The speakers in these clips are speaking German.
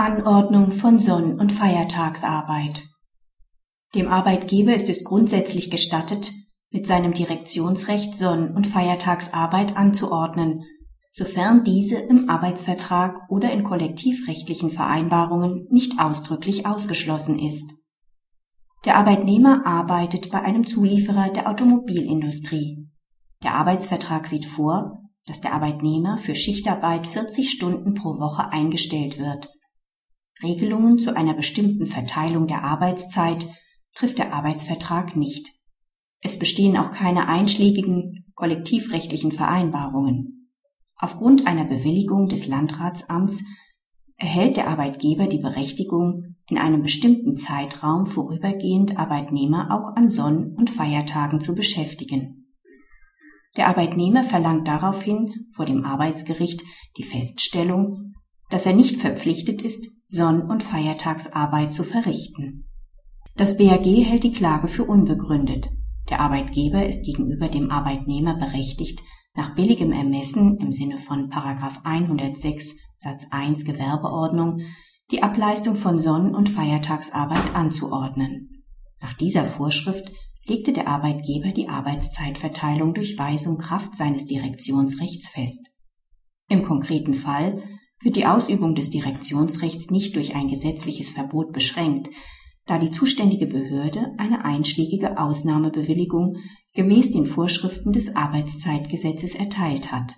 Anordnung von Sonn- und Feiertagsarbeit. Dem Arbeitgeber ist es grundsätzlich gestattet, mit seinem Direktionsrecht Sonn- und Feiertagsarbeit anzuordnen, sofern diese im Arbeitsvertrag oder in kollektivrechtlichen Vereinbarungen nicht ausdrücklich ausgeschlossen ist. Der Arbeitnehmer arbeitet bei einem Zulieferer der Automobilindustrie. Der Arbeitsvertrag sieht vor, dass der Arbeitnehmer für Schichtarbeit 40 Stunden pro Woche eingestellt wird. Regelungen zu einer bestimmten Verteilung der Arbeitszeit trifft der Arbeitsvertrag nicht. Es bestehen auch keine einschlägigen kollektivrechtlichen Vereinbarungen. Aufgrund einer Bewilligung des Landratsamts erhält der Arbeitgeber die Berechtigung, in einem bestimmten Zeitraum vorübergehend Arbeitnehmer auch an Sonn- und Feiertagen zu beschäftigen. Der Arbeitnehmer verlangt daraufhin vor dem Arbeitsgericht die Feststellung, dass er nicht verpflichtet ist, Sonn- und Feiertagsarbeit zu verrichten. Das BAG hält die Klage für unbegründet. Der Arbeitgeber ist gegenüber dem Arbeitnehmer berechtigt, nach billigem Ermessen im Sinne von 106 Satz 1 Gewerbeordnung die Ableistung von Sonn- und Feiertagsarbeit anzuordnen. Nach dieser Vorschrift legte der Arbeitgeber die Arbeitszeitverteilung durch Weisung Kraft seines Direktionsrechts fest. Im konkreten Fall wird die Ausübung des Direktionsrechts nicht durch ein gesetzliches Verbot beschränkt, da die zuständige Behörde eine einschlägige Ausnahmebewilligung gemäß den Vorschriften des Arbeitszeitgesetzes erteilt hat.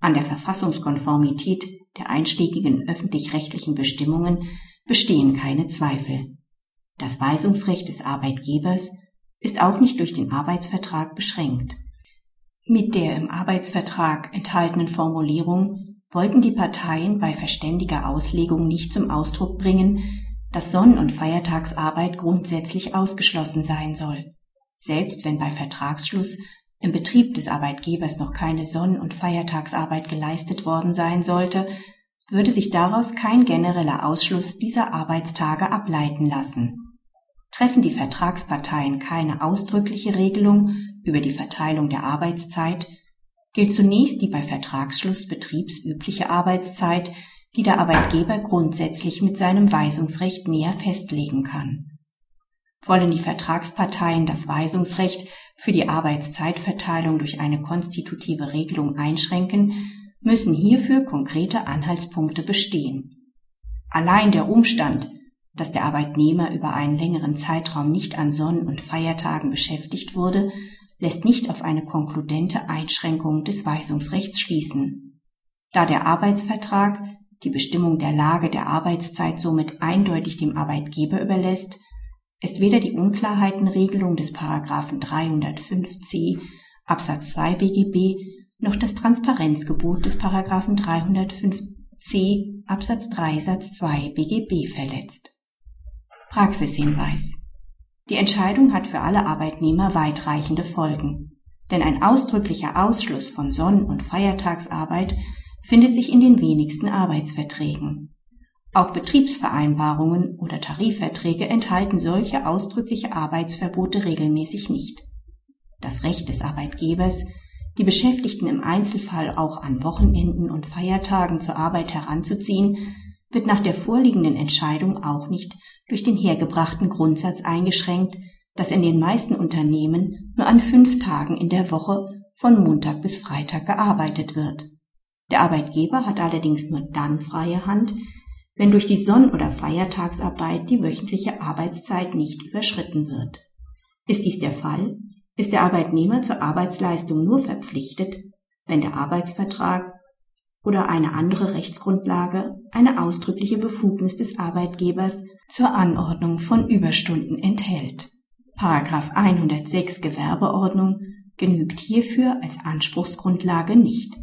An der Verfassungskonformität der einschlägigen öffentlich-rechtlichen Bestimmungen bestehen keine Zweifel. Das Weisungsrecht des Arbeitgebers ist auch nicht durch den Arbeitsvertrag beschränkt. Mit der im Arbeitsvertrag enthaltenen Formulierung wollten die Parteien bei verständiger Auslegung nicht zum Ausdruck bringen, dass Sonn- und Feiertagsarbeit grundsätzlich ausgeschlossen sein soll. Selbst wenn bei Vertragsschluss im Betrieb des Arbeitgebers noch keine Sonn- und Feiertagsarbeit geleistet worden sein sollte, würde sich daraus kein genereller Ausschluss dieser Arbeitstage ableiten lassen. Treffen die Vertragsparteien keine ausdrückliche Regelung über die Verteilung der Arbeitszeit, gilt zunächst die bei Vertragsschluss betriebsübliche Arbeitszeit, die der Arbeitgeber grundsätzlich mit seinem Weisungsrecht näher festlegen kann. Wollen die Vertragsparteien das Weisungsrecht für die Arbeitszeitverteilung durch eine konstitutive Regelung einschränken, müssen hierfür konkrete Anhaltspunkte bestehen. Allein der Umstand, dass der Arbeitnehmer über einen längeren Zeitraum nicht an Sonn- und Feiertagen beschäftigt wurde, lässt nicht auf eine konkludente Einschränkung des Weisungsrechts schließen. Da der Arbeitsvertrag die Bestimmung der Lage der Arbeitszeit somit eindeutig dem Arbeitgeber überlässt, ist weder die Unklarheitenregelung des Paragraphen 305c Absatz 2 BGB noch das Transparenzgebot des Paragraphen 305c Absatz 3 Satz 2 BGB verletzt. Praxishinweis die Entscheidung hat für alle Arbeitnehmer weitreichende Folgen. Denn ein ausdrücklicher Ausschluss von Sonn- und Feiertagsarbeit findet sich in den wenigsten Arbeitsverträgen. Auch Betriebsvereinbarungen oder Tarifverträge enthalten solche ausdrückliche Arbeitsverbote regelmäßig nicht. Das Recht des Arbeitgebers, die Beschäftigten im Einzelfall auch an Wochenenden und Feiertagen zur Arbeit heranzuziehen, wird nach der vorliegenden Entscheidung auch nicht durch den hergebrachten Grundsatz eingeschränkt, dass in den meisten Unternehmen nur an fünf Tagen in der Woche von Montag bis Freitag gearbeitet wird. Der Arbeitgeber hat allerdings nur dann freie Hand, wenn durch die Sonn- oder Feiertagsarbeit die wöchentliche Arbeitszeit nicht überschritten wird. Ist dies der Fall, ist der Arbeitnehmer zur Arbeitsleistung nur verpflichtet, wenn der Arbeitsvertrag oder eine andere Rechtsgrundlage eine ausdrückliche Befugnis des Arbeitgebers zur Anordnung von Überstunden enthält. Paragraph 106 Gewerbeordnung genügt hierfür als Anspruchsgrundlage nicht